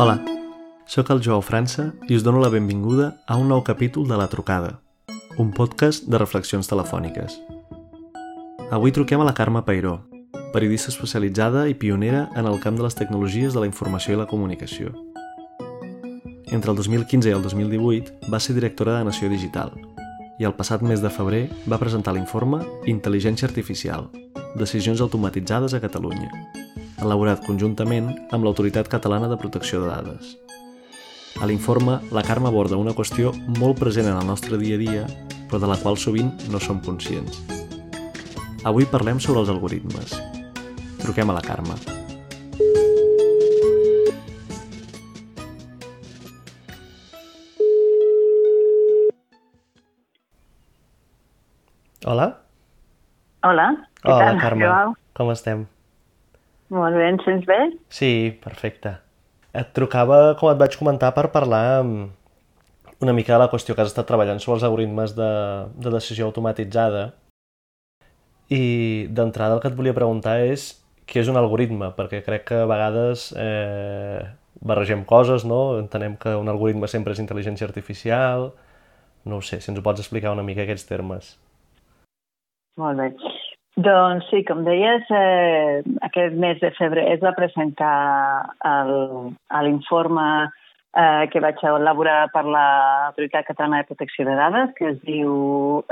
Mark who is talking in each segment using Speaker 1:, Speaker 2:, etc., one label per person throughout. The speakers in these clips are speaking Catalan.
Speaker 1: Hola, sóc el Joao França i us dono la benvinguda a un nou capítol de La Trucada, un podcast de reflexions telefòniques. Avui truquem a la Carme Pairó, periodista especialitzada i pionera en el camp de les tecnologies de la informació i la comunicació. Entre el 2015 i el 2018 va ser directora de Nació Digital i el passat mes de febrer va presentar l'informe Intel·ligència Artificial, decisions automatitzades a Catalunya, elaborat conjuntament amb l'Autoritat Catalana de Protecció de Dades. A l'informe, la Carme aborda una qüestió molt present en el nostre dia a dia, però de la qual sovint no som conscients. Avui parlem sobre els algoritmes. Truquem a la Carme. Hola.
Speaker 2: Hola, què
Speaker 1: Hola,
Speaker 2: tal?
Speaker 1: Carme.
Speaker 2: Joao?
Speaker 1: Com estem?
Speaker 2: Molt bé, ens sents bé?
Speaker 1: Sí, perfecte. Et trucava, com et vaig comentar, per parlar una mica de la qüestió que has estat treballant sobre els algoritmes de, de decisió automatitzada. I d'entrada el que et volia preguntar és què és un algoritme, perquè crec que a vegades eh, barregem coses, no? Entenem que un algoritme sempre és intel·ligència artificial... No ho sé, si ens ho pots explicar una mica aquests termes.
Speaker 2: Molt bé. Doncs sí, com deies, eh, aquest mes de febrer es va presentar l'informe eh, que vaig elaborar per l'Autoritat Catalana de Protecció de Dades, que es diu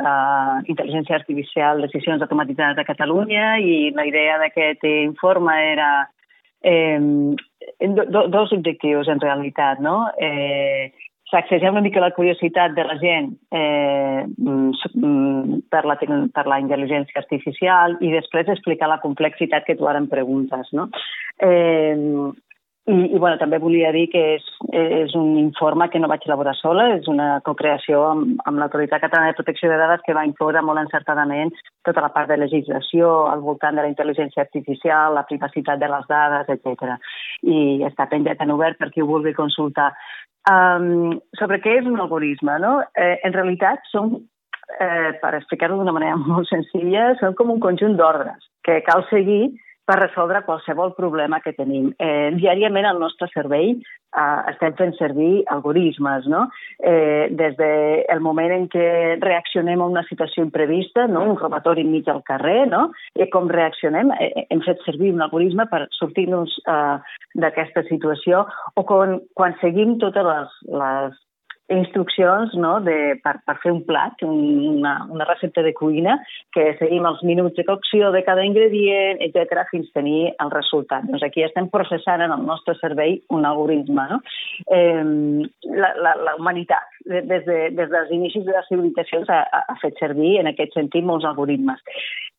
Speaker 2: eh, Intel·ligència Artificial, Decisions Automatitzades a Catalunya, i la idea d'aquest informe era eh, do, dos objectius, en realitat, no? Eh, sacsejar una mica la curiositat de la gent eh, mm, mm, per, la, per la intel·ligència artificial i després explicar la complexitat que tu ara em preguntes. No? Eh, i, I bueno, també volia dir que és, és un informe que no vaig elaborar sola, és una cocreació amb, amb l'Autoritat Catalana de Protecció de Dades que va incloure molt encertadament tota la part de legislació al voltant de la intel·ligència artificial, la privacitat de les dades, etc. I està penjat en obert per qui ho vulgui consultar. Um, sobre què és un algoritme, no? Eh, en realitat són, eh, per explicar-ho d'una manera molt senzilla, són com un conjunt d'ordres que cal seguir per resoldre qualsevol problema que tenim. Eh, diàriament al nostre cervell eh, estem fent servir algoritmes, no? Eh, des del moment en què reaccionem a una situació imprevista, no? un robatori enmig del carrer, no? I com reaccionem, eh, hem fet servir un algoritme per sortir-nos eh, d'aquesta situació o quan, quan seguim totes les, les instruccions no, de, per, per fer un plat, un, una, una recepta de cuina, que seguim els minuts de cocció de cada ingredient, etc fins tenir el resultat. Doncs aquí estem processant en el nostre cervell un algoritme. No? Eh, la, la, la humanitat, de- des, de, des dels inicis de les civilitzacions, ha ha fet servir en aquest sentit molts algoritmes.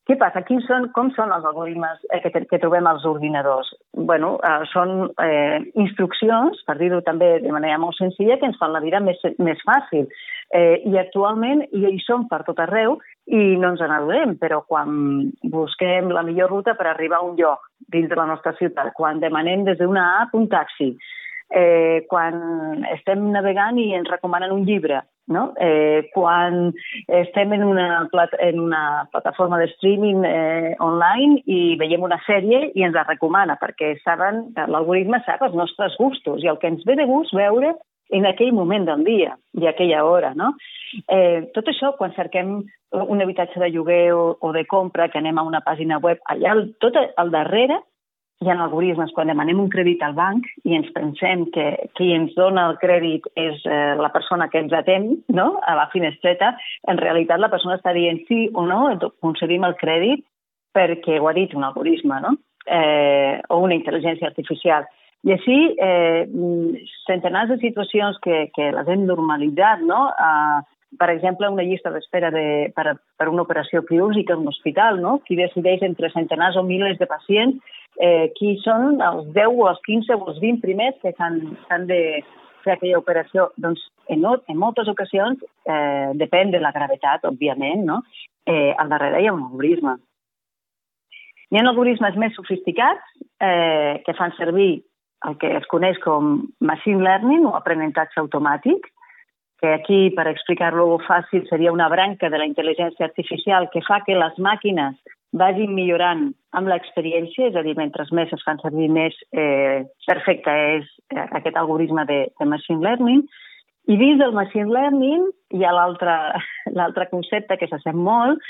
Speaker 2: Què passa? Quins són, com són els algoritmes eh, que, que trobem als ordinadors? bueno, eh, són eh, instruccions, per dir-ho també de manera molt senzilla, que ens fan la vida més, més fàcil. Eh, I actualment hi, hi són per tot arreu i no ens n'adonem, però quan busquem la millor ruta per arribar a un lloc dins de la nostra ciutat, quan demanem des d'una app un taxi, eh, quan estem navegant i ens recomanen un llibre, no? eh, quan estem en una, plat en una plataforma de streaming eh, online i veiem una sèrie i ens la recomana, perquè saben, l'algoritme sap els nostres gustos i el que ens ve de gust veure en aquell moment del dia i aquella hora, no? Eh, tot això, quan cerquem un habitatge de lloguer o, o de compra, que anem a una pàgina web, allà al- tot al darrere hi ha algoritmes. Quan demanem un crèdit al banc i ens pensem que qui ens dona el crèdit és eh, la persona que ens atén no? a la finestreta, en realitat la persona està dient sí o no, concedim el crèdit perquè ho ha dit un algoritme, no? eh, o una intel·ligència artificial. I així, eh, centenars de situacions que, que les hem normalitzat, no? Eh, per exemple, una llista d'espera de, per, per una operació quirúrgica en un hospital, no? Qui decideix entre centenars o milers de pacients eh, qui són els 10 o els 15 o els 20 primers que s'han de fer aquella operació. Doncs en, en moltes ocasions, eh, depèn de la gravetat, òbviament, no? eh, al darrere hi ha un algoritme. Hi ha algoritmes més sofisticats eh, que fan servir el que es coneix com machine learning o aprenentatge automàtic, que aquí, per explicar-lo fàcil, seria una branca de la intel·ligència artificial que fa que les màquines vagin millorant amb l'experiència, és a dir, mentre més es fan servir més, eh, perfecte és eh, aquest algoritme de, de machine learning. I dins del machine learning hi ha l'altre concepte que s'assem molt,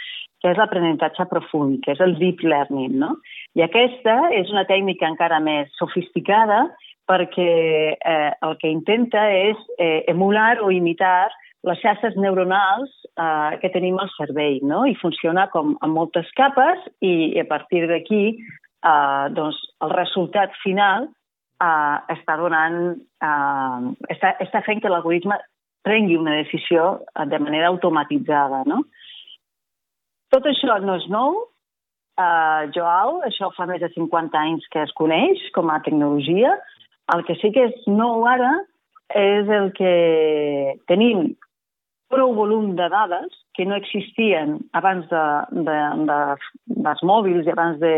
Speaker 2: que és l'aprenentatge profund, que és el deep learning. No? I aquesta és una tècnica encara més sofisticada perquè eh, el que intenta és eh, emular o imitar les xarxes neuronals eh, que tenim al cervell, no? I funciona com amb moltes capes i, i a partir d'aquí eh, doncs, el resultat final eh, està donant, eh, està, està fent que l'algoritme prengui una decisió eh, de manera automatitzada, no? Tot això no és nou, uh, Joao, això fa més de 50 anys que es coneix com a tecnologia. El que sí que és nou ara és el que tenim prou volum de dades que no existien abans de, de, de, dels mòbils i abans de,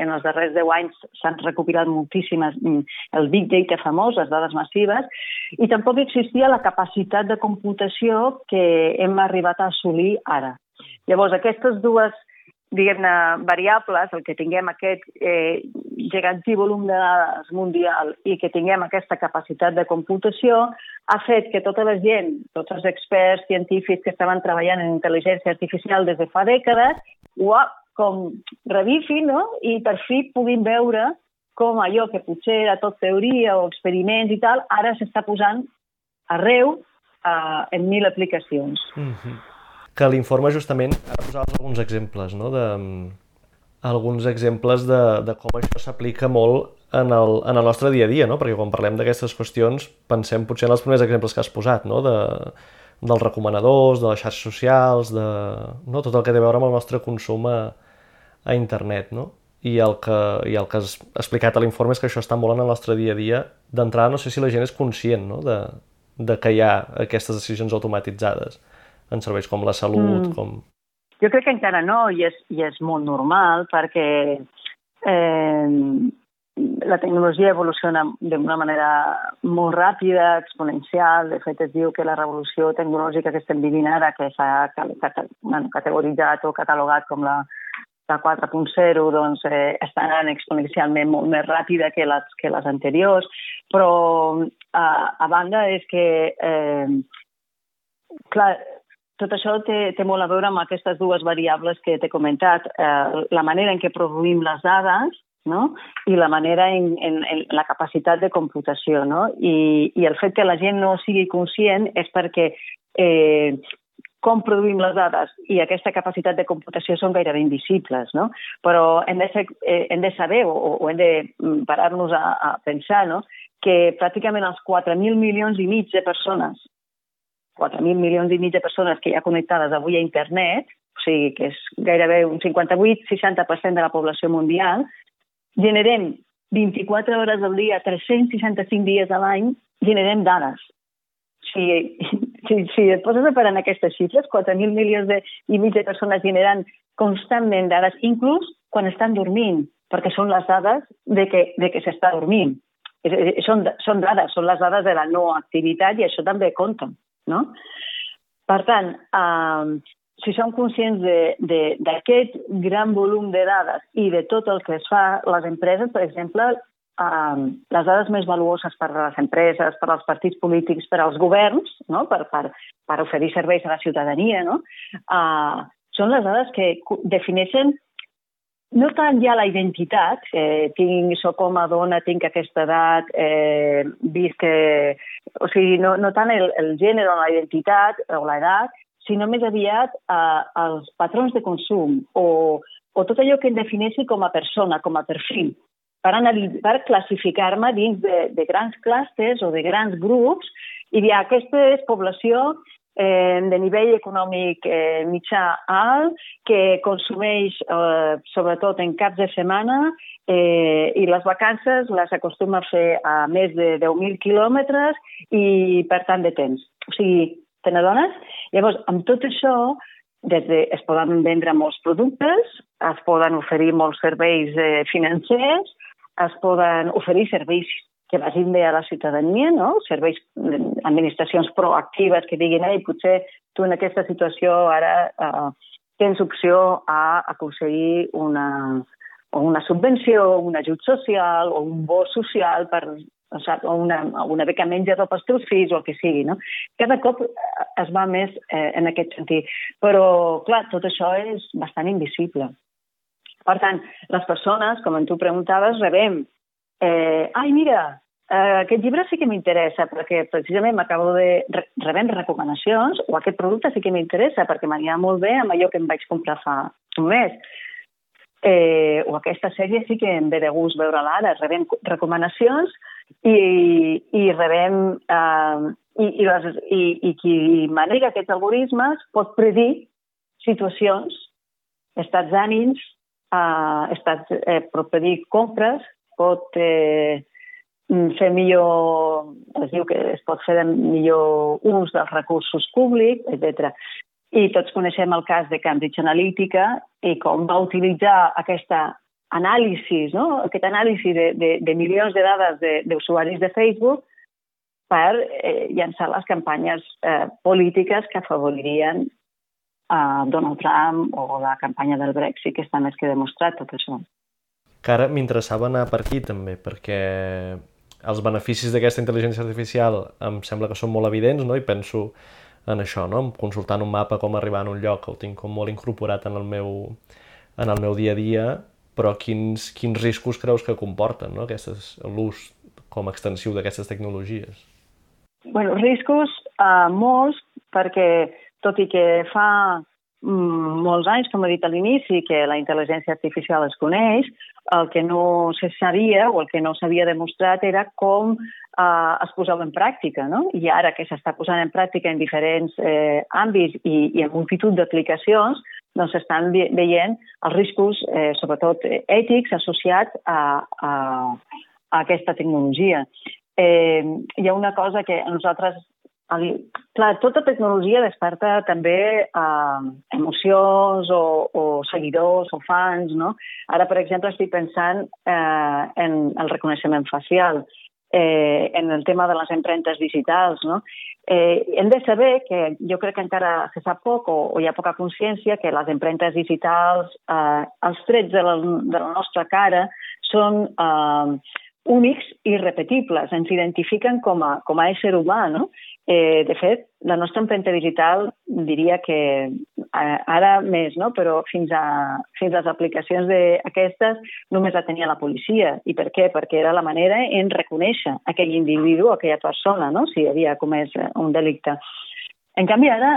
Speaker 2: en els darrers 10 anys s'han recopilat moltíssimes, mm, el big data famós, les dades massives, i tampoc existia la capacitat de computació que hem arribat a assolir ara. Llavors, aquestes dues diguem-ne, variables, el que tinguem aquest eh, gegantí volum de dades mundial i que tinguem aquesta capacitat de computació, ha fet que tota la gent, tots els experts científics que estaven treballant en intel·ligència artificial des de fa dècades, ho ha com revifin no? i per fi puguin veure com allò que potser era tot teoria o experiments i tal, ara s'està posant arreu eh, en mil aplicacions. Mm -hmm
Speaker 1: que l'informe justament, ara posaves alguns exemples, no? de, alguns exemples de, de com això s'aplica molt en el, en el nostre dia a dia, no? perquè quan parlem d'aquestes qüestions pensem potser en els primers exemples que has posat, no? de, dels recomanadors, de les xarxes socials, de no? tot el que té a veure amb el nostre consum a, a internet. No? I, el que, I el que has explicat a l'informe és que això està molt en el nostre dia a dia. D'entrada no sé si la gent és conscient no? de, de que hi ha aquestes decisions automatitzades en serveis com la salut, mm. com...
Speaker 2: Jo crec que encara no, i és, i és molt normal, perquè eh, la tecnologia evoluciona d'una manera molt ràpida, exponencial. De fet, es diu que la revolució tecnològica que estem vivint ara, que s'ha bueno, categoritzat o catalogat com la, la 4.0, doncs eh, està anant exponencialment molt més ràpida que les, que les anteriors, però a, a banda és que eh, clar, tot això té, té molt a veure amb aquestes dues variables que t'he comentat, eh, la manera en què produïm les dades no? i la manera en, en, en la capacitat de computació. No? I, I el fet que la gent no sigui conscient és perquè eh, com produïm les dades i aquesta capacitat de computació són gairebé invisibles, no? Però hem de, ser, eh, hem de saber o, o hem de mm, parar-nos a, a pensar no? que pràcticament els 4.000 milions i mig de persones 4.000 milions i mig de persones que hi ha connectades avui a internet, o sigui que és gairebé un 58-60% de la població mundial, generem 24 hores al dia, 365 dies a l'any, generem dades. Si, si, si et poses a parar en aquestes xifres, 4.000 milions de, i mig de persones generen constantment dades, inclús quan estan dormint, perquè són les dades de que, de que s'està dormint. Són, són dades, són les dades de la no activitat i això també compta. No? Per tant, eh, si som conscients d'aquest gran volum de dades i de tot el que es fa les empreses, per exemple, eh, les dades més valuoses per a les empreses, per als partits polítics, per als governs, no? per, per, per oferir serveis a la ciutadania, no? eh, són les dades que defineixen no tant ja la identitat, eh, tinc, soc home, dona, tinc aquesta edat, eh, visc que... O sigui, no, no tant el, el gènere o la identitat o l'edat, sinó més aviat eh, els patrons de consum o, o tot allò que em defineixi com a persona, com a perfil, per, per classificar-me dins de, de grans clústers o de grans grups i dir, aquesta és població eh, de nivell econòmic eh, mitjà alt, que consumeix eh, sobretot en caps de setmana eh, i les vacances les acostuma a fer a més de 10.000 quilòmetres i per tant de temps. O sigui, te n'adones? Llavors, amb tot això, des de, es poden vendre molts productes, es poden oferir molts serveis eh, financers, es poden oferir serveis que vagin bé a la ciutadania, no? serveis, administracions proactives que diguin ei, potser tu en aquesta situació ara eh, tens opció a aconseguir una, o una subvenció, un ajut social o un bo social per o, o una, una beca menjador pels teus fills o el que sigui. No? Cada cop es va més eh, en aquest sentit. Però, clar, tot això és bastant invisible. Per tant, les persones, com tu preguntaves, rebem eh, ai, mira, eh, aquest llibre sí que m'interessa perquè precisament m'acabo de rebent recomanacions o aquest producte sí que m'interessa perquè m'anirà molt bé amb allò que em vaig comprar fa un mes. Eh, o aquesta sèrie sí que em ve de gust veure-la ara. Rebem recomanacions i, i rebem... Eh, i, i, les, i, I qui manega aquests algoritmes pot predir situacions, estats d'ànims, eh, estats, eh, predir compres, pot eh, fer millor, es diu que es pot fer de millor ús dels recursos públics, etc. I tots coneixem el cas de Cambridge Analytica i com va utilitzar aquesta anàlisi, no? aquest anàlisi de, de, de milions de dades d'usuaris de, de Facebook per eh, llançar les campanyes eh, polítiques que afavoririen a Donald Trump o la campanya del Brexit, que està més que demostrat tot això.
Speaker 1: Que ara m'interessava anar per aquí també, perquè els beneficis d'aquesta intel·ligència artificial em sembla que són molt evidents, no? i penso en això, no? consultant un mapa, com arribar a un lloc, el tinc com molt incorporat en el meu, en el meu dia a dia, però quins, quins riscos creus que comporten no? l'ús com a extensiu d'aquestes tecnologies?
Speaker 2: bueno, riscos uh, molts, perquè tot i que fa mm, molts anys, com he dit a l'inici, que la intel·ligència artificial es coneix, el que no se sabia o el que no s'havia demostrat era com eh, es posava en pràctica. No? I ara que s'està posant en pràctica en diferents eh, àmbits i, i en multitud d'aplicacions, doncs s'estan veient els riscos, eh, sobretot ètics, associats a, a, a aquesta tecnologia. Eh, hi ha una cosa que nosaltres Clar, tota tecnologia desperta també eh, emocions o, o seguidors o fans, no? Ara, per exemple, estic pensant eh, en el reconeixement facial, eh, en el tema de les empremtes digitals, no? Eh, hem de saber que jo crec que encara se sap poc o, o hi ha poca consciència que les empremtes digitals, eh, els trets de la, de la nostra cara són eh, únics i repetibles, ens identifiquen com a, com a ésser humà, no? Eh, de fet, la nostra empremta digital diria que eh, ara més, no? però fins a, fins a les aplicacions d'aquestes només la tenia la policia. I per què? Perquè era la manera en reconèixer aquell individu, aquella persona, no? si havia comès un delicte. En canvi, ara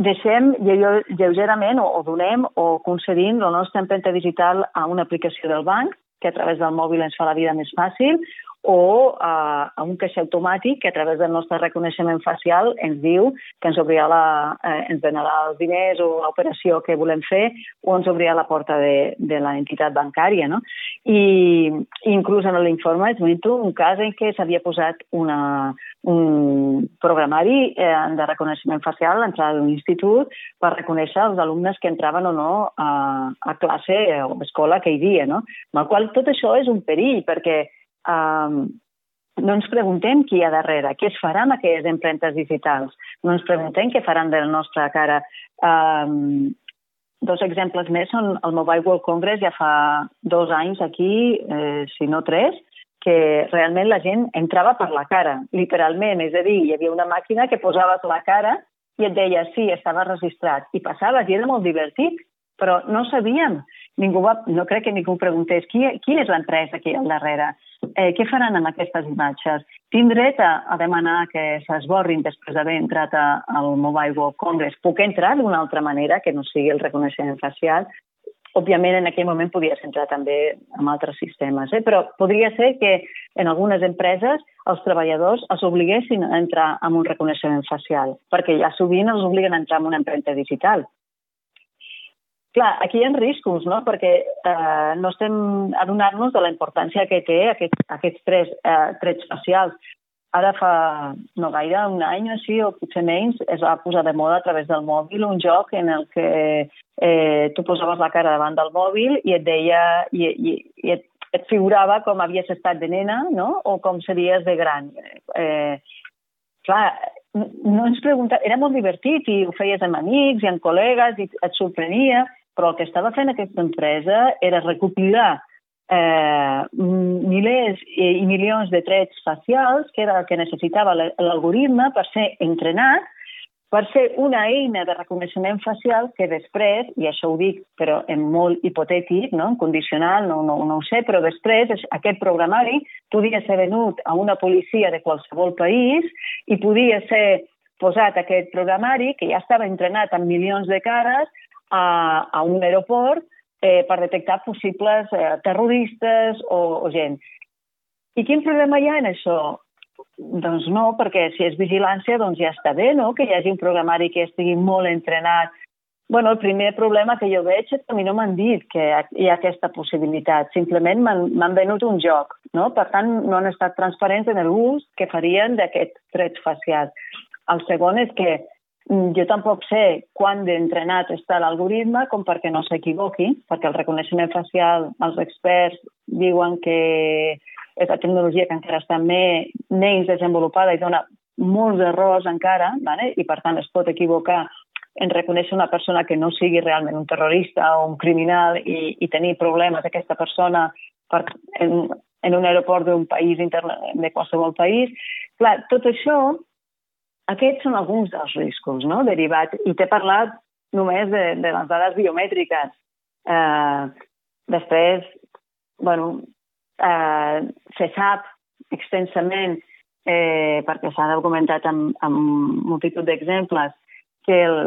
Speaker 2: deixem lleugerament o, o donem o concedim la nostra empremta digital a una aplicació del banc que a través del mòbil ens fa la vida més fàcil, o a, a un caixer automàtic que a través del nostre reconeixement facial ens diu que ens obrirà la, eh, ens donarà els diners o l'operació que volem fer o ens obrirà la porta de, de l'entitat bancària. No? I inclús en l'informe es comento un cas en què s'havia posat una, un programari eh, de reconeixement facial a l'entrada d'un institut per reconèixer els alumnes que entraven o no a, a classe o a escola aquell dia. No? Amb el qual tot això és un perill perquè um, no ens preguntem qui hi ha darrere, què es farà amb aquelles empremtes digitals, no ens preguntem què faran de la nostra cara. Um, dos exemples més són el Mobile World Congress ja fa dos anys aquí, eh, si no tres, que realment la gent entrava per la cara, literalment, és a dir, hi havia una màquina que posaves la cara i et deia sí, estava registrat, i passaves, i era molt divertit, però no sabíem, ningú va, no crec que ningú preguntés qui, qui és l'empresa aquí al darrere eh, què faran amb aquestes imatges? Tinc dret a, a demanar que s'esborrin després d'haver entrat a, al Mobile World Congress. Puc entrar d'una altra manera que no sigui el reconeixement facial? Òbviament, en aquell moment podies entrar també amb altres sistemes, eh? però podria ser que en algunes empreses els treballadors els obliguessin a entrar amb un reconeixement facial, perquè ja sovint els obliguen a entrar amb una empremta digital. Clar, aquí hi ha riscos, no? perquè eh, no estem adonant-nos de la importància que té aquests, aquests tres eh, trets facials. Ara fa no gaire, un any o així, o potser menys, es va posar de moda a través del mòbil un joc en el que eh, tu posaves la cara davant del mòbil i et deia, i, i, i et, et figurava com havies estat de nena no? o com series de gran. Eh, clar, no ens preguntava... Era molt divertit i ho feies amb amics i amb col·legues i et sorprenia, però el que estava fent aquesta empresa era recopilar eh, milers i milions de trets facials, que era el que necessitava l'algoritme per ser entrenat per ser una eina de reconeixement facial que després, i això ho dic però en molt hipotètic, no? en condicional, no, no, no ho sé, però després aquest programari podia ser venut a una policia de qualsevol país i podia ser posat aquest programari, que ja estava entrenat amb milions de cares, a, a un aeroport eh, per detectar possibles eh, terroristes o, o gent. I quin problema hi ha en això? Doncs no, perquè si és vigilància doncs ja està bé, no?, que hi hagi un programari que estigui molt entrenat. bueno, el primer problema que jo veig és que a mi no m'han dit que hi ha aquesta possibilitat. Simplement m'han venut un joc, no? Per tant, no han estat transparents en el ús que farien d'aquest tret facial. El segon és que jo tampoc sé quan d'entrenat està l'algoritme com perquè no s'equivoqui, perquè el reconeixement facial, els experts diuen que és la tecnologia que encara està més, menys desenvolupada i dona molts errors encara, vale? i per tant es pot equivocar en reconèixer una persona que no sigui realment un terrorista o un criminal i, i tenir problemes aquesta persona per, en, en un aeroport d'un país interne, de qualsevol país. Clar, tot això, aquests són alguns dels riscos no? derivats. I t'he parlat només de, de les dades biomètriques. Eh, després, bueno, eh, se sap extensament, eh, perquè s'ha documentat amb, amb multitud d'exemples, que el,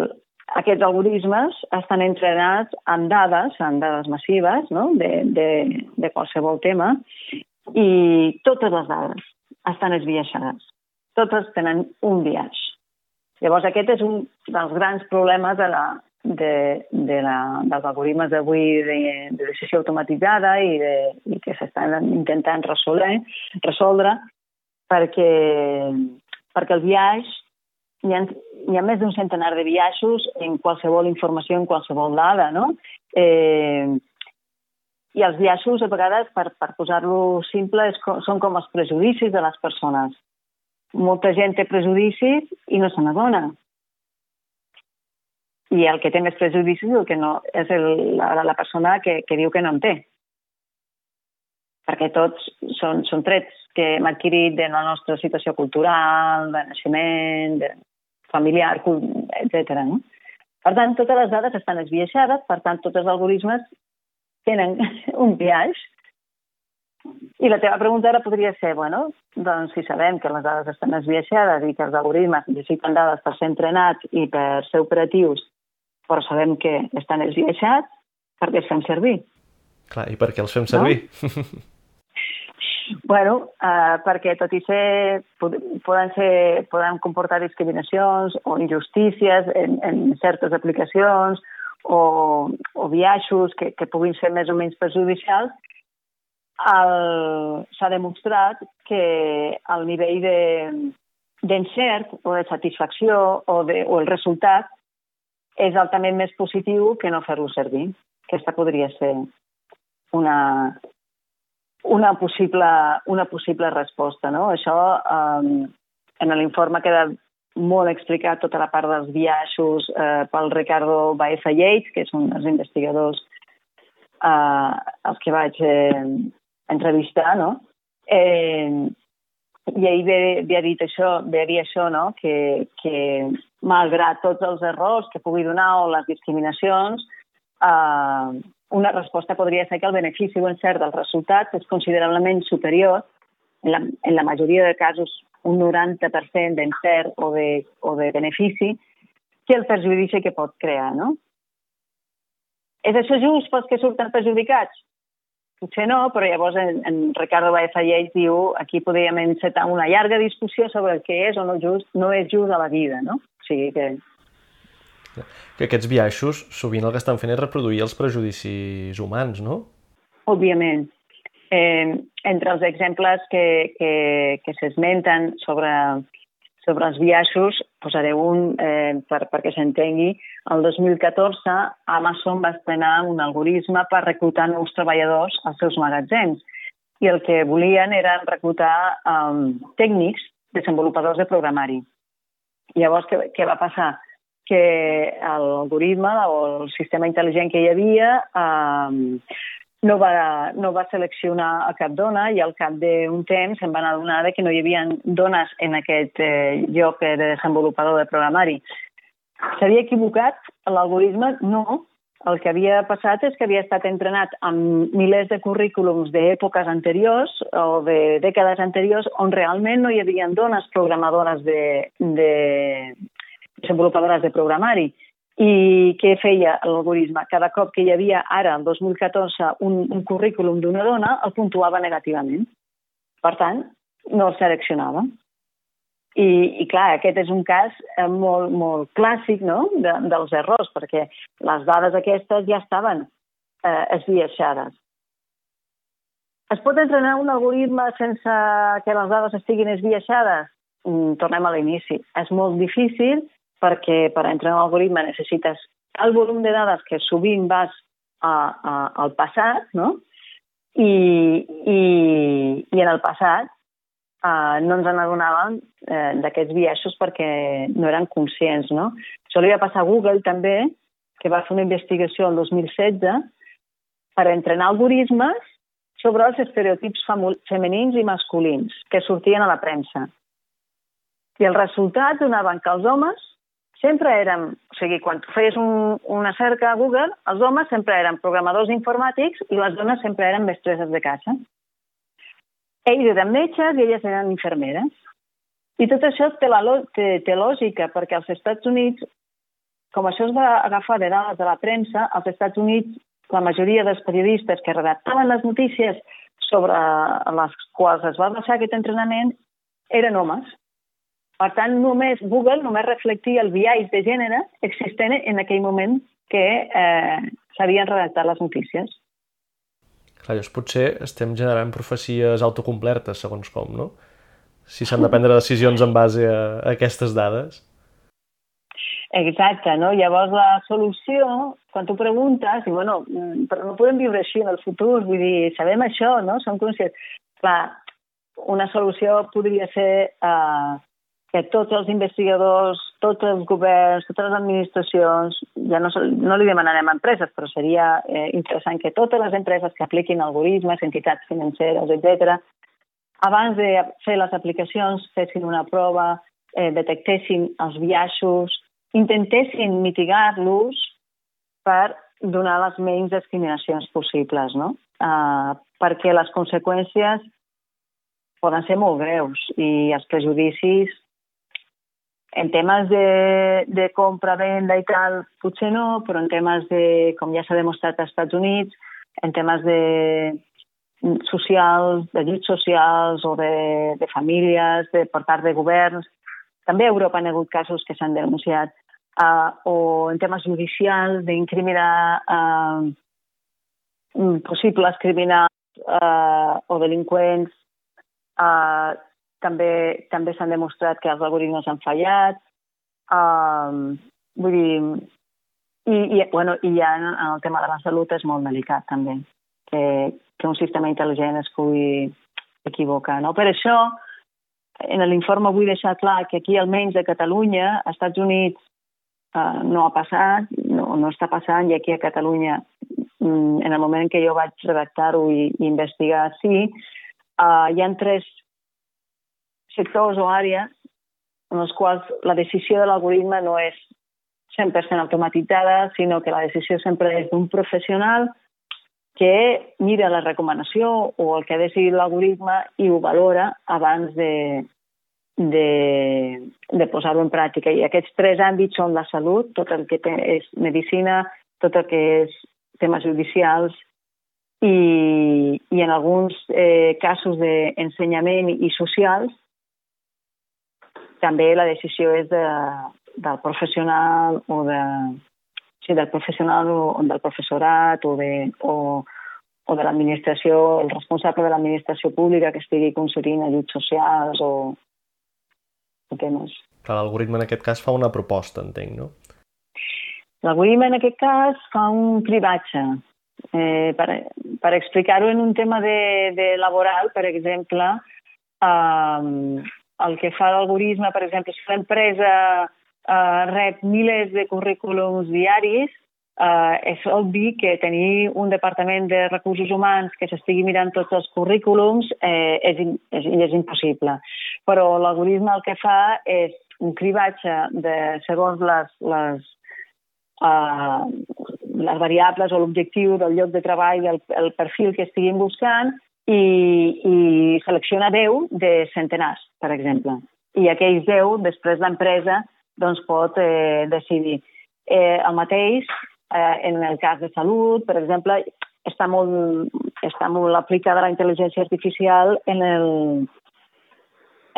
Speaker 2: aquests algoritmes estan entrenats amb dades, amb dades massives no? de, de, de qualsevol tema, i totes les dades estan esbiaixades. Totes tenen un biaix. Llavors, aquest és un dels grans problemes de la, de, de la, dels algoritmes d'avui de, de decisió automatitzada i, de, i que s'estan intentant resoldre, resoldre perquè, perquè el viatge hi ha, hi ha més d'un centenar de viatges en qualsevol informació, en qualsevol dada, no? Eh, I els viatges, a vegades, per, per posar-lo simple, és, són com els prejudicis de les persones. Molta gent té prejudicis i no se n'adona i el que té més prejudicis el que no, és el, la, la persona que, que diu que no en té. Perquè tots són, són trets que hem adquirit de la nostra situació cultural, de naixement, de familiar, etc. No? Per tant, totes les dades estan esbiaixades, per tant, tots els algoritmes tenen un viatge i la teva pregunta ara podria ser, bueno, doncs si sabem que les dades estan esbiaixades i que els algoritmes necessiten dades per ser entrenats i per ser operatius però sabem que estan esbiaixats perquè els fem servir.
Speaker 1: Clar, i per què els fem servir? No?
Speaker 2: bueno, uh, perquè tot i ser, poden, ser, poden comportar discriminacions o injustícies en, en certes aplicacions o, o viatges que, que puguin ser més o menys perjudicials, s'ha demostrat que el nivell d'encert de, o de satisfacció o, de, o el resultat és altament més positiu que no fer-lo servir. Aquesta podria ser una, una, possible, una possible resposta. No? Això eh, en l'informe queda molt explicat tota la part dels viatges eh, pel Ricardo Baeza Yates, que és un dels investigadors eh, els que vaig eh, entrevistar, no? Eh, i ell ve, ve a dir això, ve a dir això, no? que, que malgrat tots els errors que pugui donar o les discriminacions, eh, una resposta podria ser que el benefici o encert del resultat és considerablement superior, en la, en la majoria de casos un 90% d'encert o, de, o de benefici, que el perjudici que pot crear, no? És això just pels que surten perjudicats? Potser no, però llavors en, en Ricardo Baeza Lleis diu aquí podríem encetar una llarga discussió sobre el que és o no, just, no és just a la vida, no? O sigui que...
Speaker 1: Que aquests biaixos sovint el que estan fent és reproduir els prejudicis humans, no?
Speaker 2: Òbviament. Eh, entre els exemples que, que, que s'esmenten sobre sobre els biaixos, posaré un eh, per, perquè s'entengui. El 2014 Amazon va estrenar un algoritme per reclutar nous treballadors als seus magatzems i el que volien era reclutar um, tècnics, desenvolupadors de programari. Llavors, què, què va passar? Que l'algoritme o el sistema intel·ligent que hi havia eh, no, va, no va seleccionar a cap dona i al cap d'un temps se'n van adonar que no hi havia dones en aquest eh, lloc de desenvolupador de programari. S'havia equivocat l'algoritme? No, el que havia passat és que havia estat entrenat amb milers de currículums d'èpoques anteriors o de dècades anteriors on realment no hi havia dones programadores de, de desenvolupadores de programari. I què feia l'algoritme? Cada cop que hi havia ara, el 2014, un, un currículum d'una dona, el puntuava negativament. Per tant, no el seleccionava. I, i clar, aquest és un cas eh, molt, molt clàssic no? de, dels errors, perquè les dades aquestes ja estaven eh, esbiaixades. Es pot entrenar un algoritme sense que les dades estiguin esbiaixades? Mm, tornem a l'inici. És molt difícil perquè per entrenar un algoritme necessites el volum de dades que sovint vas a, a, al passat, no? I, i, i en el passat eh, no ens n'adonàvem eh, d'aquests biaixos perquè no eren conscients. No? Això li va passar a Google també, que va fer una investigació el 2016 per entrenar algoritmes sobre els estereotips femenins i masculins que sortien a la premsa. I el resultat donaven que els homes sempre érem, o sigui, quan tu feies un, una cerca a Google, els homes sempre eren programadors informàtics i les dones sempre eren mestresses de casa. Ells eren metges i elles eren infermeres. I tot això té, la, té, té lògica, perquè als Estats Units, com això es va agafar de dades de la premsa, als Estats Units la majoria dels periodistes que redactaven les notícies sobre les quals es va basar aquest entrenament eren homes. Per tant, només Google només reflectia el biaix de gènere existent en aquell moment que eh, s'havien redactat les notícies.
Speaker 1: Clar, llavors potser estem generant profecies autocomplertes, segons com, no? Si s'han de prendre decisions en base a, a aquestes dades.
Speaker 2: Exacte, no? Llavors la solució, quan tu preguntes, i bueno, mm, però no podem viure així en el futur, vull dir, sabem això, no? Som conscients. Clar, una solució podria ser eh, que tots els investigadors, tots els governs, totes les administracions, ja no, no li demanarem a empreses, però seria eh, interessant que totes les empreses que apliquin algoritmes, entitats financeres, etc., abans de fer les aplicacions fessin una prova, eh, detectessin els biaixos, intentessin mitigar-los per donar les menys discriminacions possibles, no? Uh, perquè les conseqüències poden ser molt greus i els prejudicis en temes de, de compra-venda i tal, potser no, però en temes de, com ja s'ha demostrat als Estats Units, en temes de socials, d'ajuts socials o de, de famílies, de, per part de governs, també a Europa han hagut casos que s'han denunciat, uh, o en temes judicials, d'incriminar uh, possibles criminals uh, o delinqüents, uh, també també s'han demostrat que els algoritmes han fallat. Um, vull dir, i, i, bueno, i ja en el tema de la salut és molt delicat també, que, que un sistema intel·ligent es pugui equivocar. No? Per això, en l'informe vull deixar clar que aquí, almenys a Catalunya, als Estats Units uh, no ha passat, no, no està passant, i aquí a Catalunya, mm, en el moment que jo vaig redactar-ho i, i investigar, sí, uh, hi han tres sectors o àrees en els quals la decisió de l'algoritme no és 100% automatitzada, sinó que la decisió sempre és d'un professional que mira la recomanació o el que ha decidit l'algoritme i ho valora abans de, de, de posar-ho en pràctica. I aquests tres àmbits són la salut, tot el que és medicina, tot el que és temes judicials i, i en alguns eh, casos d'ensenyament i socials també la decisió és de, del professional o de, sí, del professional o, del professorat o de, o, o de l'administració, el responsable de l'administració pública que estigui concedint ajuts socials o, o temes.
Speaker 1: Clar, l'algoritme en aquest cas fa una proposta, entenc, no?
Speaker 2: L'algoritme en aquest cas fa un cribatge. Eh, per, per explicar-ho en un tema de, de laboral, per exemple, eh, el que fa l'algoritme, per exemple, si l'empresa eh, rep milers de currículums diaris, eh, és obvi que tenir un departament de recursos humans que s'estigui mirant tots els currículums eh, és, és, és impossible. Però l'algoritme el que fa és un cribatge de, segons les, les, uh, les variables o l'objectiu del lloc de treball, el, el perfil que estiguin buscant i, i selecciona 10 de centenars, per exemple. I aquells 10, després l'empresa doncs, pot eh, decidir. Eh, el mateix eh, en el cas de salut, per exemple, està molt, està molt aplicada la intel·ligència artificial en, el,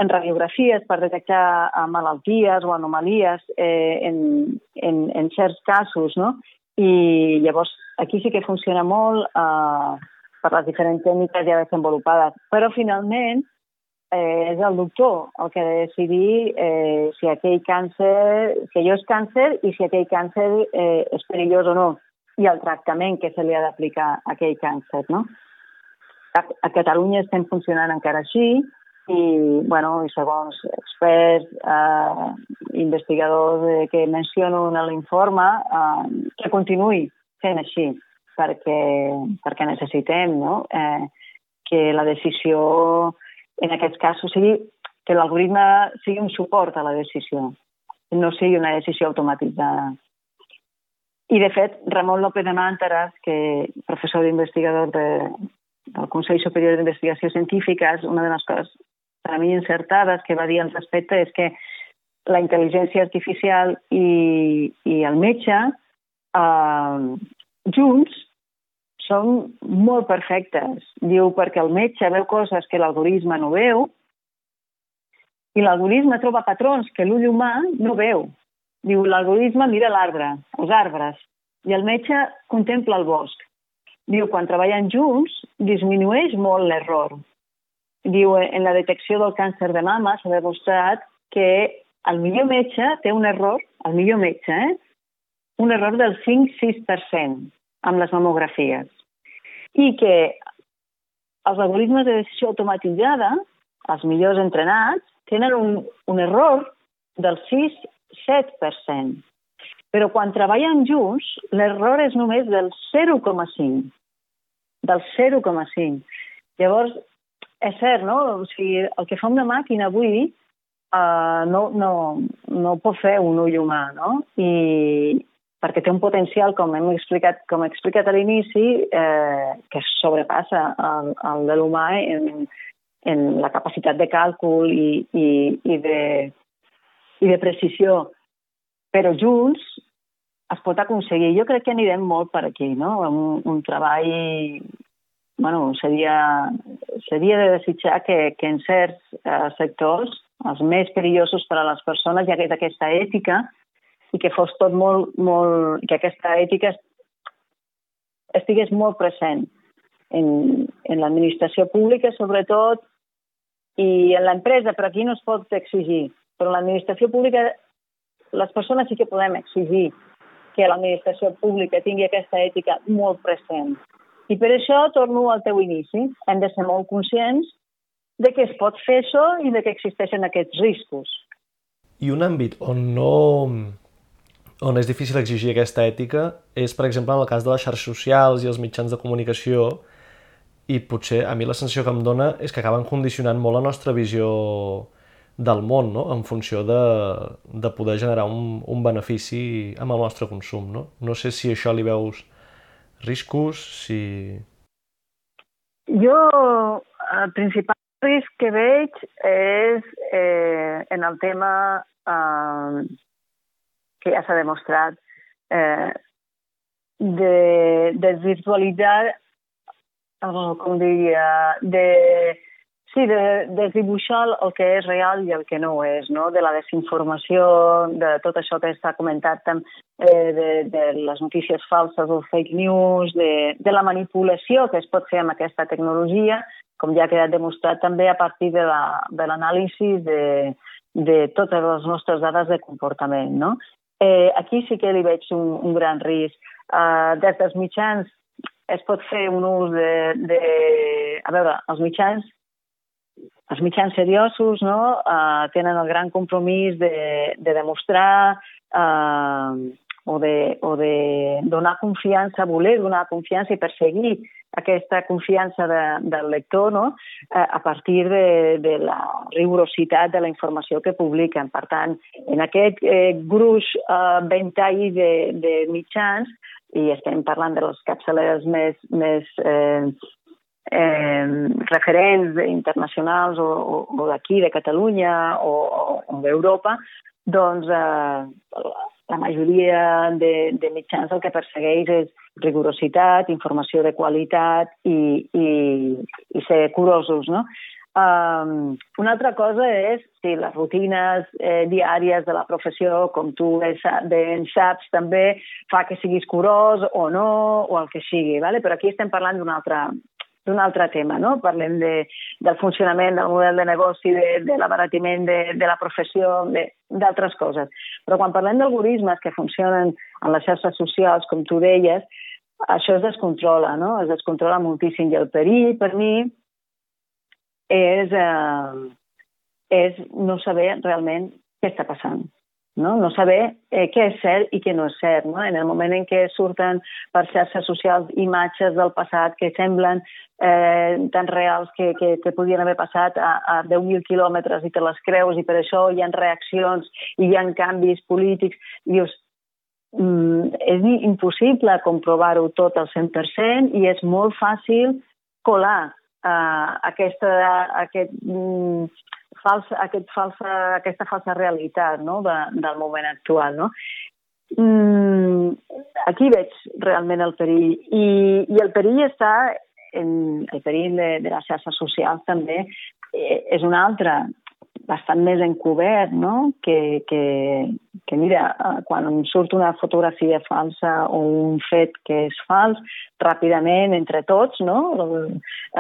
Speaker 2: en radiografies per detectar malalties o anomalies eh, en, en, en certs casos, no? I llavors aquí sí que funciona molt eh, per les diferents tècniques ja desenvolupades. Però finalment eh, és el doctor el que ha de decidir eh, si aquell càncer, si allò és càncer i si aquell càncer eh, és perillós o no i el tractament que se li ha d'aplicar a aquell càncer, no? A, a Catalunya estem funcionant encara així, i, bueno, i segons experts, eh, investigadors eh, que menciono en l'informe, eh, que continuï sent així, perquè, perquè necessitem no? eh, que la decisió en aquests casos sigui que l'algoritme sigui un suport a la decisió, no sigui una decisió automatitzada. I, de fet, Ramon López de Màntaras, que professor d'investigador de, del Consell Superior d'Investigació Científica, una de les coses per a mi encertades que va dir al respecte és que la intel·ligència artificial i, i el metge eh, junts són molt perfectes. Diu, perquè el metge veu coses que l'algoritme no veu i l'algoritme troba patrons que l'ull humà no veu. Diu, l'algoritme mira l'arbre, els arbres, i el metge contempla el bosc. Diu, quan treballen junts, disminueix molt l'error diu en la detecció del càncer de mama s'ha demostrat que el millor metge té un error, el millor metge, eh? un error del 5-6% amb les mamografies. I que els algoritmes de decisió automatitzada, els millors entrenats, tenen un, un error del 6-7%. Però quan treballen junts, l'error és només del 0,5. Del 0,5. Llavors, és cert, no? O sigui, el que fa una màquina avui uh, no, no, no pot fer un ull humà, no? I perquè té un potencial, com hem explicat, com he explicat a l'inici, eh, que sobrepassa el, el de l'humà en, en la capacitat de càlcul i, i, i, de, i de precisió. Però junts es pot aconseguir. Jo crec que anirem molt per aquí, no? Un, un treball bueno, seria, seria de desitjar que, que en certs eh, sectors, els més perillosos per a les persones, hi hagués aquesta ètica i que fos tot molt, molt, que aquesta ètica estigués molt present en, en l'administració pública, sobretot, i en l'empresa, però aquí no es pot exigir. Però en l'administració pública les persones sí que podem exigir que l'administració pública tingui aquesta ètica molt present i per això torno al teu inici. Hem de ser molt conscients de que es pot fer això i de que existeixen aquests riscos.
Speaker 1: I un àmbit on no on és difícil exigir aquesta ètica és, per exemple, en el cas de les xarxes socials i els mitjans de comunicació i potser a mi la sensació que em dona és que acaben condicionant molt la nostra visió del món, no? en funció de, de poder generar un, un benefici amb el nostre consum. No? no sé si això li veus riscos? Si...
Speaker 2: Jo, el principal risc que veig és eh, en el tema eh, que ja s'ha demostrat eh, de desvirtualitzar, eh, com diria, de Sí, de, de dibuixar el que és real i el que no ho és, no? de la desinformació, de tot això que està comentat, eh, de, de les notícies falses o fake news, de, de la manipulació que es pot fer amb aquesta tecnologia, com ja ha quedat demostrat també a partir de l'anàlisi la, de, de totes les nostres dades de comportament. No? Eh, aquí sí que li veig un, un gran risc. Eh, des dels mitjans es pot fer un ús de, de... A veure, els mitjans els mitjans seriosos no, uh, tenen el gran compromís de, de demostrar uh, o, de, o de donar confiança, voler donar confiança i perseguir aquesta confiança de, del lector no? a partir de, de la rigorositat de la informació que publiquen. Per tant, en aquest eh, gruix uh, ventall de, de mitjans, i estem parlant de les capçaleres més, més eh, eh, referents internacionals o, o, o d'aquí, de Catalunya o, o d'Europa, doncs eh, la majoria de, de mitjans el que persegueix és rigorositat, informació de qualitat i, i, i ser curosos, no? Um, una altra cosa és si les rutines eh, diàries de la professió, com tu ben saps, també fa que siguis curós o no, o el que sigui, ¿vale? però aquí estem parlant d'un altre, d'un altre tema, no? Parlem de, del funcionament del model de negoci, de, de l'abaratiment de, de la professió, d'altres coses. Però quan parlem d'algoritmes que funcionen en les xarxes socials, com tu deies, això es descontrola, no? Es descontrola moltíssim. I el perill, per mi, és, eh, és no saber realment què està passant no? no saber eh, què és cert i què no és cert. No? En el moment en què surten per xarxes socials imatges del passat que semblen eh, tan reals que, que, que podien haver passat a, a 10.000 quilòmetres i te les creus i per això hi ha reaccions i hi ha canvis polítics, dius, mm, és impossible comprovar-ho tot al 100% i és molt fàcil colar eh, aquesta, aquest, mm, falsa, aquest falsa, aquesta falsa realitat no? de, del moment actual. No? Mm, aquí veig realment el perill. I, i el perill està en el perill de, de les xarxes socials també eh, és un altre bastant més encobert, no? Que, que, que mira, eh, quan surt una fotografia falsa o un fet que és fals, ràpidament, entre tots, no? El,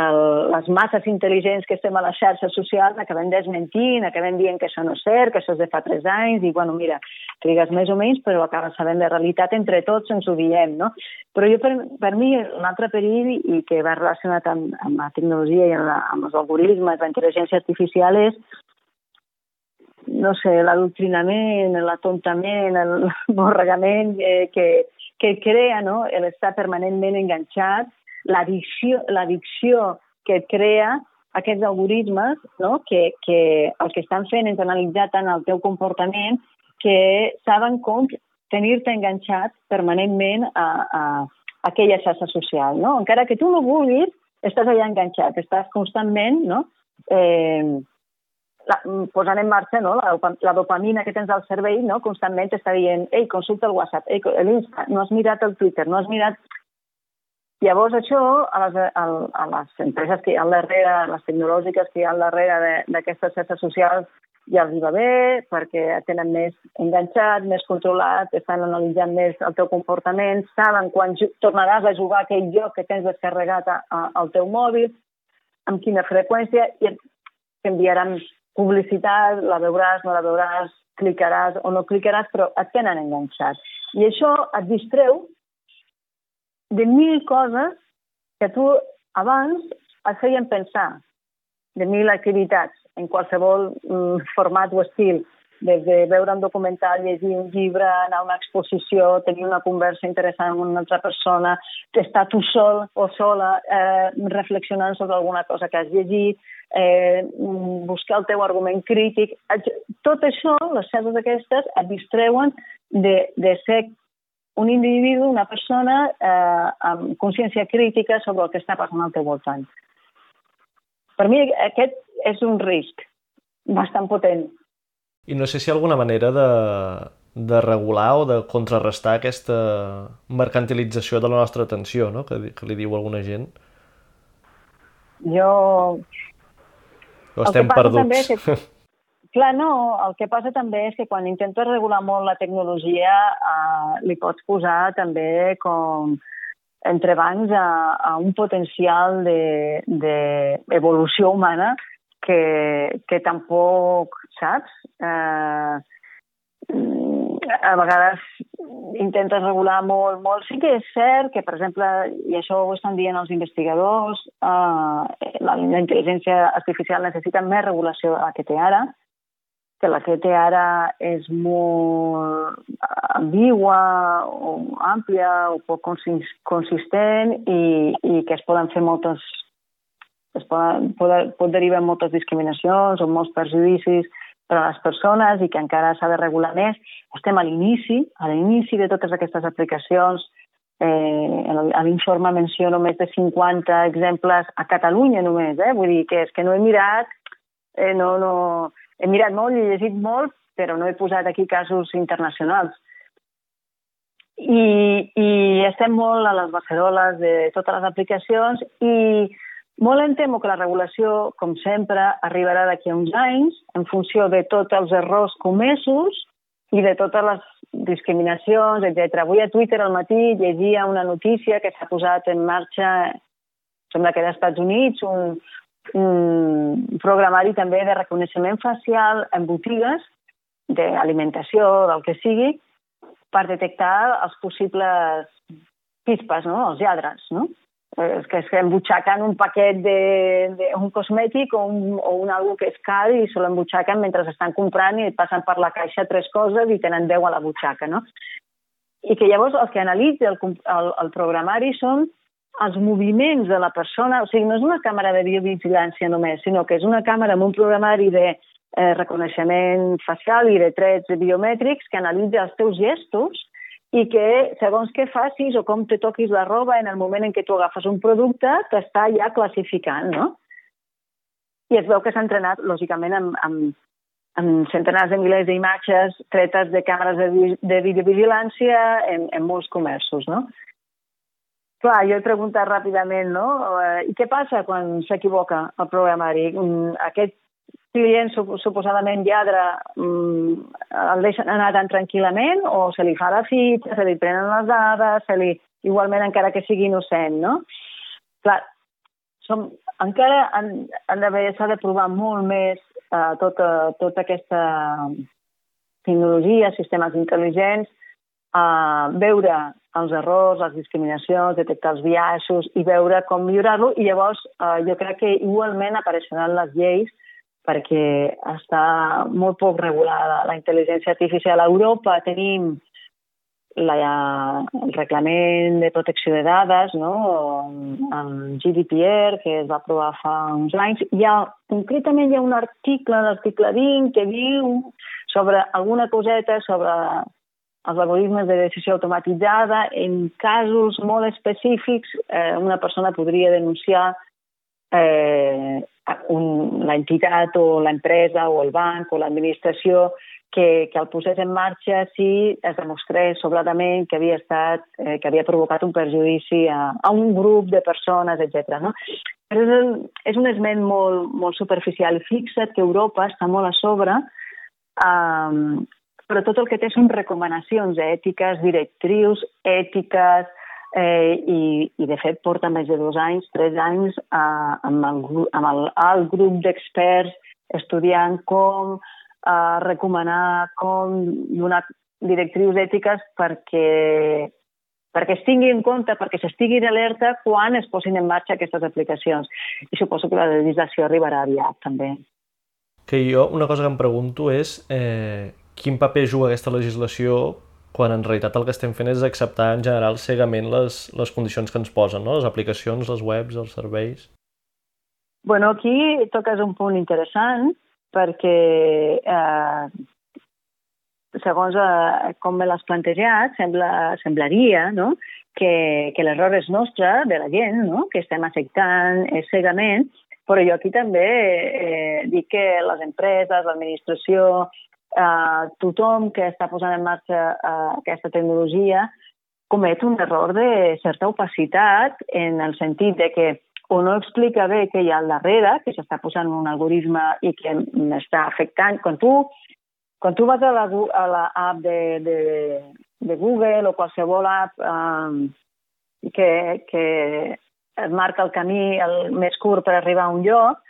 Speaker 2: el, les masses intel·ligents que estem a les xarxes socials acabem desmentint, acabem dient que això no és cert, que això és de fa tres anys, i bueno, mira, trigues més o menys, però acabes sabent de realitat, entre tots ens ho diem, no? Però jo, per, per mi, un altre perill, i que va relacionat amb, amb la tecnologia i amb, la, amb els algoritmes, la intel·ligència artificial, és no sé, l'adoctrinament, l'atontament, el borregament eh, que, que crea no? l'estar permanentment enganxat, l'addicció que crea aquests algoritmes no? que, que el que estan fent és analitzar tant el teu comportament que saben com tenir-te enganxat permanentment a, a, a aquella xarxa social. No? Encara que tu no vulguis, estàs allà enganxat, estàs constantment no? eh, la, posant en marxa no? la, la dopamina que tens al cervell no? constantment està dient ei, consulta el WhatsApp, ei, l'Insta, no has mirat el Twitter, no has mirat... Llavors això, a les, a, a les empreses que hi ha al darrere, les tecnològiques que hi ha al darrere d'aquestes xarxes socials, ja els hi va bé perquè tenen més enganxat, més controlat, estan analitzant més el teu comportament, saben quan tornaràs a jugar aquell joc que tens descarregat a, a, al teu mòbil, amb quina freqüència, i enviaran publicitat, la veuràs, no la veuràs, clicaràs o no clicaràs, però et tenen enganxat. I això et distreu de mil coses que tu abans et feien pensar, de mil activitats en qualsevol mm, format o estil, des de veure un documental, llegir un llibre, anar a una exposició, tenir una conversa interessant amb una altra persona, estar tu sol o sola eh, reflexionant sobre alguna cosa que has llegit, eh, buscar el teu argument crític. Tot això, les xarxes aquestes, et distreuen de, de ser un individu, una persona eh, amb consciència crítica sobre el que està passant al teu voltant. Per mi aquest és un risc bastant potent.
Speaker 1: I no sé si hi ha alguna manera de, de regular o de contrarrestar aquesta mercantilització de la nostra atenció, no? que, que li diu alguna gent.
Speaker 2: Jo
Speaker 1: o estem perduts?
Speaker 2: Que, clar, no, el que passa també és que quan intentes regular molt la tecnologia eh, li pots posar també com entrebancs a, a un potencial d'evolució de, de humana que, que tampoc, saps? Eh, a vegades intentes regular molt, molt. Sí que és cert que, per exemple, i això ho estan dient els investigadors, eh, la, la intel·ligència artificial necessita més regulació de la que té ara, que la que té ara és molt ambigua o àmplia o poc consistent i, i que es poden fer moltes es poden, pot, pot derivar moltes discriminacions o molts perjudicis per a les persones i que encara s'ha de regular més. Estem a l'inici, a l'inici de totes aquestes aplicacions. Eh, a l'informe menciono més de 50 exemples a Catalunya només, eh? vull dir que és que no he mirat, eh, no, no, he mirat molt i he llegit molt, però no he posat aquí casos internacionals. I, i estem molt a les beceroles de totes les aplicacions i molt em temo que la regulació, com sempre, arribarà d'aquí a uns anys en funció de tots els errors comesos i de totes les discriminacions, etc. Avui a Twitter al matí llegia una notícia que s'ha posat en marxa, sembla que als Estats Units, un, un programari també de reconeixement facial en botigues d'alimentació, del que sigui, per detectar els possibles pispes, no? els lladres. No? És que, és que un paquet de, de un cosmètic o un, o un algo que és car i se l'embutxaquen mentre estan comprant i passen per la caixa tres coses i tenen 10 a la butxaca, no? I que llavors el que analitza el, el, el programari són els moviments de la persona, o sigui, no és una càmera de biovigilància només, sinó que és una càmera amb un programari de eh, reconeixement facial i de trets biomètrics que analitza els teus gestos i que segons què facis o com te toquis la roba en el moment en què tu agafes un producte, t'està ja classificant, no? I es veu que s'ha entrenat, lògicament, amb, amb, amb centenars de milers d'imatges tretes de càmeres de, de videovigilància en, en molts comerços, no? Clar, jo he preguntat ràpidament, no? Eh, I què passa quan s'equivoca el programari? Mm, aquest client suposadament lladre mm, el deixen anar tan tranquil·lament o se li fa la fita, se li prenen les dades, se li, igualment encara que sigui innocent, no? Clar, som, encara han, han d'haver, s'ha de provar molt més eh, tota, tota aquesta tecnologia, sistemes intel·ligents, eh, veure els errors, les discriminacions, detectar els biaixos i veure com millorar-lo i llavors eh, jo crec que igualment apareixeran les lleis perquè està molt poc regulada la intel·ligència artificial. A Europa tenim la, el reglament de protecció de dades, no? el GDPR, que es va aprovar fa uns anys. Hi ha, concretament hi ha un article, l'article 20, que diu sobre alguna coseta sobre els algoritmes de decisió automatitzada. En casos molt específics, eh, una persona podria denunciar eh, l'entitat o l'empresa o el banc o l'administració que, que el posés en marxa si es demostrés sobradament que havia estat, eh, que havia provocat un perjudici a, a un grup de persones, etc. No? Però és, és un esment molt, molt superficial. Fixa't que Europa està molt a sobre, um, però tot el que té són recomanacions ètiques, directrius ètiques, eh, i, i de fet porta més de dos anys, tres anys, eh, amb, el, amb el alt grup d'experts estudiant com eh, recomanar, com donar directrius ètiques perquè perquè es tingui en compte, perquè s'estigui alerta quan es posin en marxa aquestes aplicacions. I suposo que la legislació arribarà aviat, també.
Speaker 1: Que jo una cosa que em pregunto és eh, quin paper juga aquesta legislació quan en realitat el que estem fent és acceptar en general cegament les, les condicions que ens posen, no? les aplicacions, les webs, els serveis.
Speaker 2: Bueno, aquí toques un punt interessant perquè eh, segons eh, com me l'has plantejat, sembla, semblaria no? que, que l'error és nostre, de la gent, no? que estem acceptant eh, cegament, però jo aquí també eh, dic que les empreses, l'administració, eh, tothom que està posant en marxa eh, aquesta tecnologia comet un error de certa opacitat en el sentit de que o no explica bé què hi ha al darrere, que s'està posant un algoritme i que m'està afectant. Quan tu, quan tu vas a la, a la app de, de, de Google o qualsevol app eh, que, que et marca el camí el més curt per arribar a un lloc,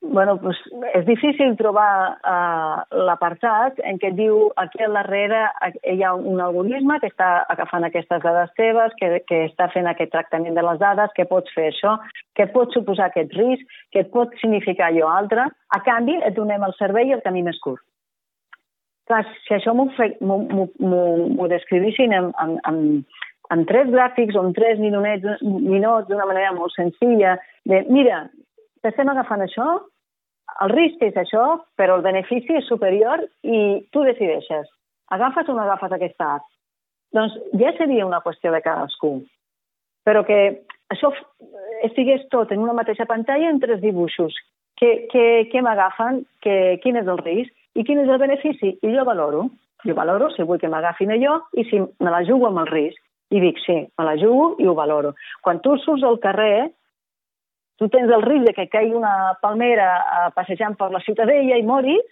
Speaker 2: bueno, pues és difícil trobar uh, l'apartat en què diu aquí al darrere hi ha un algoritme que està agafant aquestes dades teves, que, que està fent aquest tractament de les dades, que pots fer això, que pot suposar aquest risc, que pot significar allò altre. A canvi, et donem el servei i el camí més curt. Clar, si això m'ho descrivissin en, en, en, en tres gràfics o en tres minuts d'una manera molt senzilla, de, mira, t'estem agafant això, el risc és això, però el benefici és superior i tu decideixes. Agafes o no agafes aquesta app? Doncs ja seria una qüestió de cadascú. Però que això estigués tot en una mateixa pantalla en tres dibuixos. Què, què, què m'agafen? Quin és el risc? I quin és el benefici? I jo valoro. Jo valoro si vull que m'agafin allò i si me la jugo amb el risc. I dic, sí, me la jugo i ho valoro. Quan tu surts al carrer, tu tens el risc de que caigui una palmera uh, passejant per la ciutadella i moris,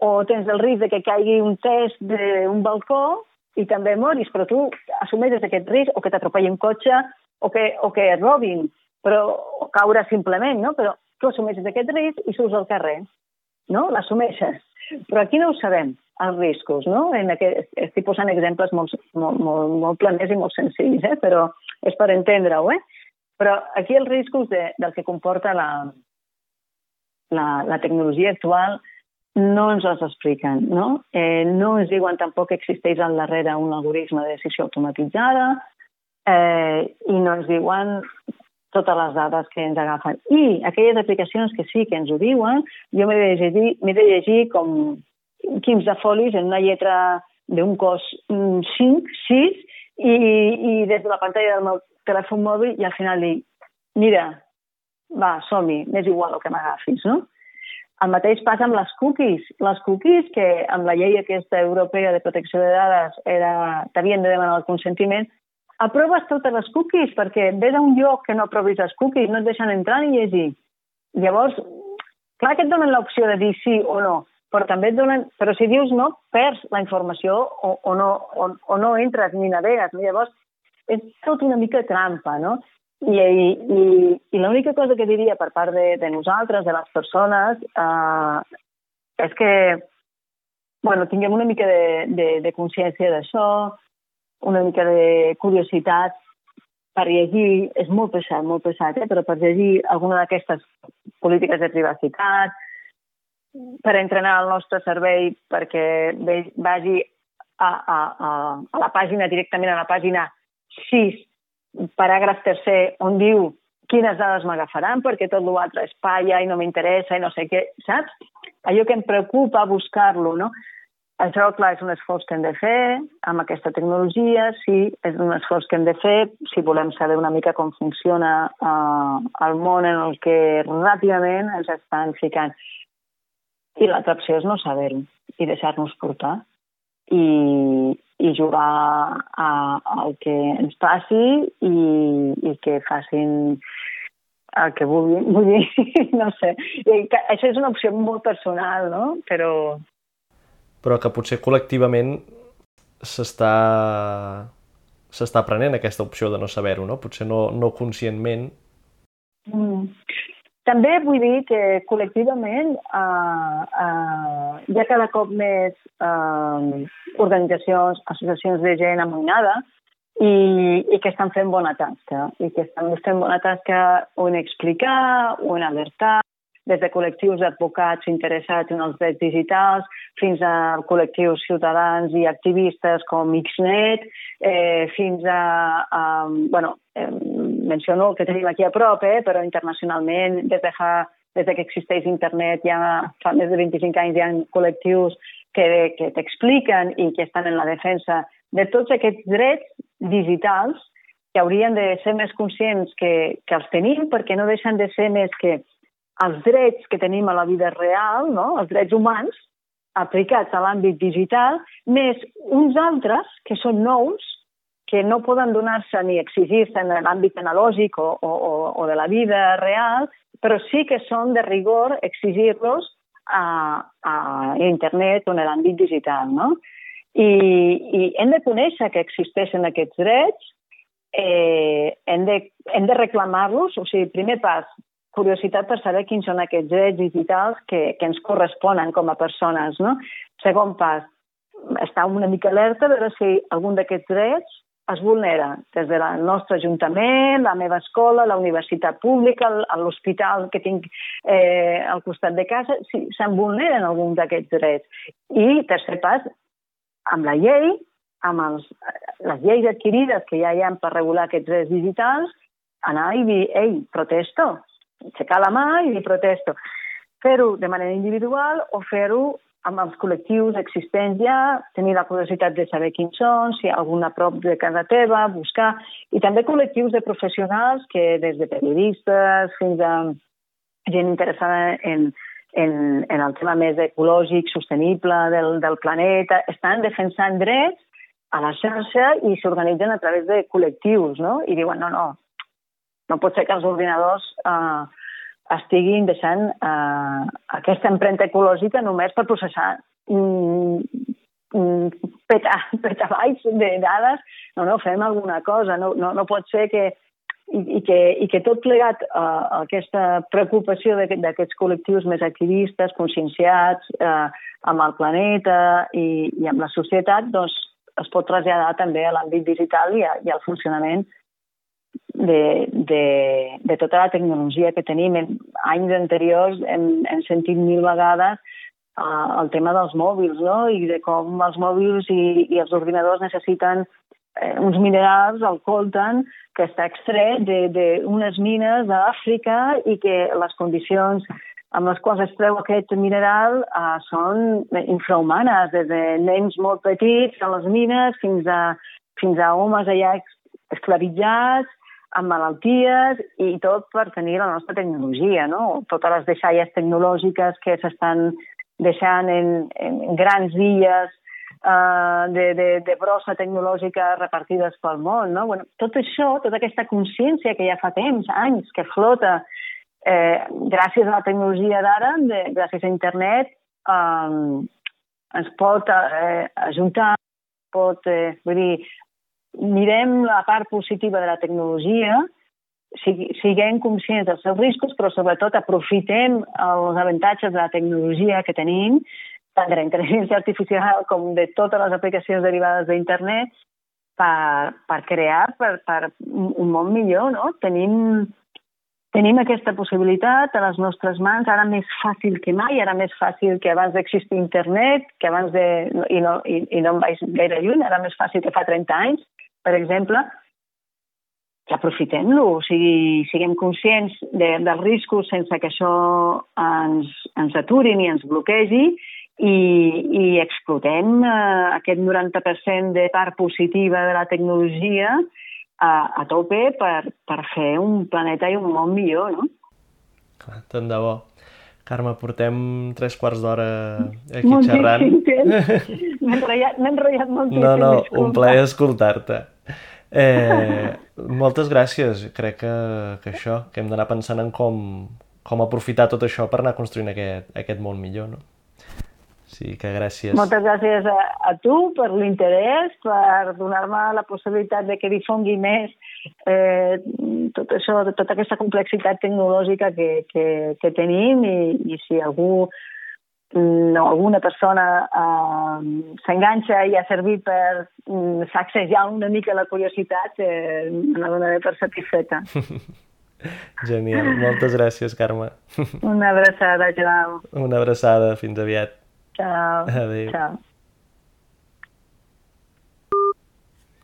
Speaker 2: o tens el risc de que caigui un test d'un balcó i també moris, però tu assumeixes aquest risc o que t'atropelli un cotxe o que, o que et robin, però o caure simplement, no? Però tu assumeixes aquest risc i surts al carrer, no? L'assumeixes. Però aquí no ho sabem, els riscos, no? En aquest, estic posant exemples molt, molt, molt, molt planers i molt senzills, eh? però és per entendre-ho, eh? Però aquí els riscos de, del que comporta la, la, la tecnologia actual no ens els expliquen, no? Eh, no ens diuen tampoc que existeix al darrere un algoritme de decisió automatitzada eh, i no ens diuen totes les dades que ens agafen. I aquelles aplicacions que sí que ens ho diuen, jo m'he de, llegir, de llegir com 15 folis en una lletra d'un cos 5, 6, i, i des de la pantalla del meu telèfon mòbil i al final dic, mira, va, som-hi, m'és igual el que m'agafis, no? El mateix passa amb les cookies. Les cookies, que amb la llei aquesta europea de protecció de dades era t'havien de demanar el consentiment, aproves totes les cookies perquè ve d'un lloc que no aprovis les cookies, no et deixen entrar ni llegir. Llavors, clar que et donen l'opció de dir sí o no, però també et donen... Però si dius no, perds la informació o, o, no, o, o no entres ni navegues. No? Llavors, és tot una mica trampa, no? I, i, i, i l'única cosa que diria per part de, de nosaltres, de les persones, eh, és que bueno, tinguem una mica de, de, de consciència d'això, una mica de curiositat per llegir, és molt pesat, molt pesat, eh? però per llegir alguna d'aquestes polítiques de privacitat, per entrenar el nostre servei perquè vagi a, a, a, a la pàgina, directament a la pàgina 6, paràgraf tercer, on diu quines dades m'agafaran perquè tot l'altre és palla i no m'interessa i no sé què, saps? Allò que em preocupa buscar-lo, no? Això, clar, és un esforç que hem de fer amb aquesta tecnologia, sí, és un esforç que hem de fer si volem saber una mica com funciona uh, el món en el que ràpidament ens estan ficant. I l'altra opció és no saber-ho i deixar-nos portar i, i jugar a, al que ens passi i, i que facin el que vulguin. Vull dir, no sé. I que això és una opció molt personal, no? Però...
Speaker 1: Però que potser col·lectivament s'està s'està prenent aquesta opció de no saber-ho, no? Potser no, no conscientment.
Speaker 2: També vull dir que col·lectivament eh, eh, hi ha cada cop més eh, organitzacions, associacions de gent amoïnada i, i que estan fent bona tasca, i que estan fent bona tasca o en explicar o en alertar, des de col·lectius d'advocats interessats en els drets digitals fins a col·lectius ciutadans i activistes com Xnet, eh, fins a, a bueno, eh, menciono el que tenim aquí a prop, eh, però internacionalment, des de fa des de que existeix internet, ja fa més de 25 anys hi ha col·lectius que, que t'expliquen i que estan en la defensa de tots aquests drets digitals que haurien de ser més conscients que, que els tenim, perquè no deixen de ser més que els drets que tenim a la vida real, no? els drets humans, aplicats a l'àmbit digital, més uns altres que són nous, que no poden donar-se ni exigir-se en l'àmbit analògic o, o, o de la vida real, però sí que són de rigor exigir-los a, a internet o en l'àmbit digital. No? I, I hem de conèixer que existeixen aquests drets, eh, hem de, hem de reclamar-los, o sigui, primer pas, curiositat per saber quins són aquests drets digitals que, que ens corresponen com a persones. No? Segon pas, estar una mica alerta a veure si algun d'aquests drets es vulnera des del nostre ajuntament, la meva escola, la universitat pública, l'hospital que tinc eh, al costat de casa, si se'n vulneren algun d'aquests drets. I tercer pas, amb la llei, amb els, les lleis adquirides que ja hi ha per regular aquests drets digitals, anar i dir, ei, protesto, aixecar la mà i dir protesto. Fer-ho de manera individual o fer-ho amb els col·lectius existents ja, tenir la curiositat de saber quins són, si hi ha algun a prop de casa teva, buscar, i també col·lectius de professionals que des de periodistes fins a gent interessada en, en, en el tema més ecològic, sostenible del, del planeta, estan defensant drets a la xarxa i s'organitzen a través de col·lectius, no? I diuen, no, no, no pot ser que els ordinadors eh, estiguin deixant eh, aquesta empremta ecològica només per processar mm, mm, peta, petabytes de dades. No, no, fem alguna cosa. No, no, no pot ser que i, i, que, i que tot plegat a, a aquesta preocupació d'aquests col·lectius més activistes, conscienciats eh, amb el planeta i, i amb la societat, doncs es pot traslladar també a l'àmbit digital i, a, i al funcionament de, de, de tota la tecnologia que tenim. En anys anteriors hem, hem sentit mil vegades uh, el tema dels mòbils, no? I de com els mòbils i, i els ordinadors necessiten eh, uns minerals, el coltan, que està extret d'unes mines d'Àfrica i que les condicions amb les quals es treu aquest mineral uh, són infrahumanes, des de nens molt petits a les mines fins a, fins a homes allà esclavitzats, amb malalties i tot per tenir la nostra tecnologia, no? Totes les deixalles tecnològiques que s'estan deixant en, en grans illes uh, de, de, de brossa tecnològica repartides pel món, no? Bueno, tot això, tota aquesta consciència que ja fa temps, anys, que flota, eh, gràcies a la tecnologia d'ara, gràcies a internet, eh, ens pot eh, ajuntar, pot, eh, vull dir, mirem la part positiva de la tecnologia, siguem conscients dels seus riscos, però sobretot aprofitem els avantatges de la tecnologia que tenim, tant de la intel·ligència artificial com de totes les aplicacions derivades d'internet, per, per crear per, per un món millor, no? Tenim, tenim aquesta possibilitat a les nostres mans, ara més fàcil que mai, ara més fàcil que abans d'existir internet, que abans de... i no, i, i no em vaig gaire lluny, ara més fàcil que fa 30 anys, per exemple, que aprofitem-lo, o sigui, siguem conscients de, dels riscos sense que això ens, ens aturi ni ens bloquegi i, i explotem eh, aquest 90% de part positiva de la tecnologia a, a tope per, per fer un planeta i un món millor, no?
Speaker 1: Clar, tant de bo. Carme, portem tres quarts d'hora aquí Molt xerrant.
Speaker 2: M'he enrotllat, enrotllat moltíssim.
Speaker 1: No, no, un plaer escoltar-te. Eh, moltes gràcies. Crec que, que això, que hem d'anar pensant en com, com aprofitar tot això per anar construint aquest, aquest món millor, no? Sí, que gràcies.
Speaker 2: Moltes gràcies a, a tu per l'interès, per donar-me la possibilitat de que difongui més eh, tot això, tota aquesta complexitat tecnològica que, que, que tenim i, i si algú no, alguna persona eh, s'enganxa i ha servit per mm, sacsejar una mica la curiositat, eh, me la donaré per satisfeta.
Speaker 1: Genial. Moltes gràcies, Carme.
Speaker 2: Una abraçada, Joao.
Speaker 1: Una abraçada. Fins aviat.
Speaker 2: Ciao.
Speaker 1: Adéu.
Speaker 2: Ciao.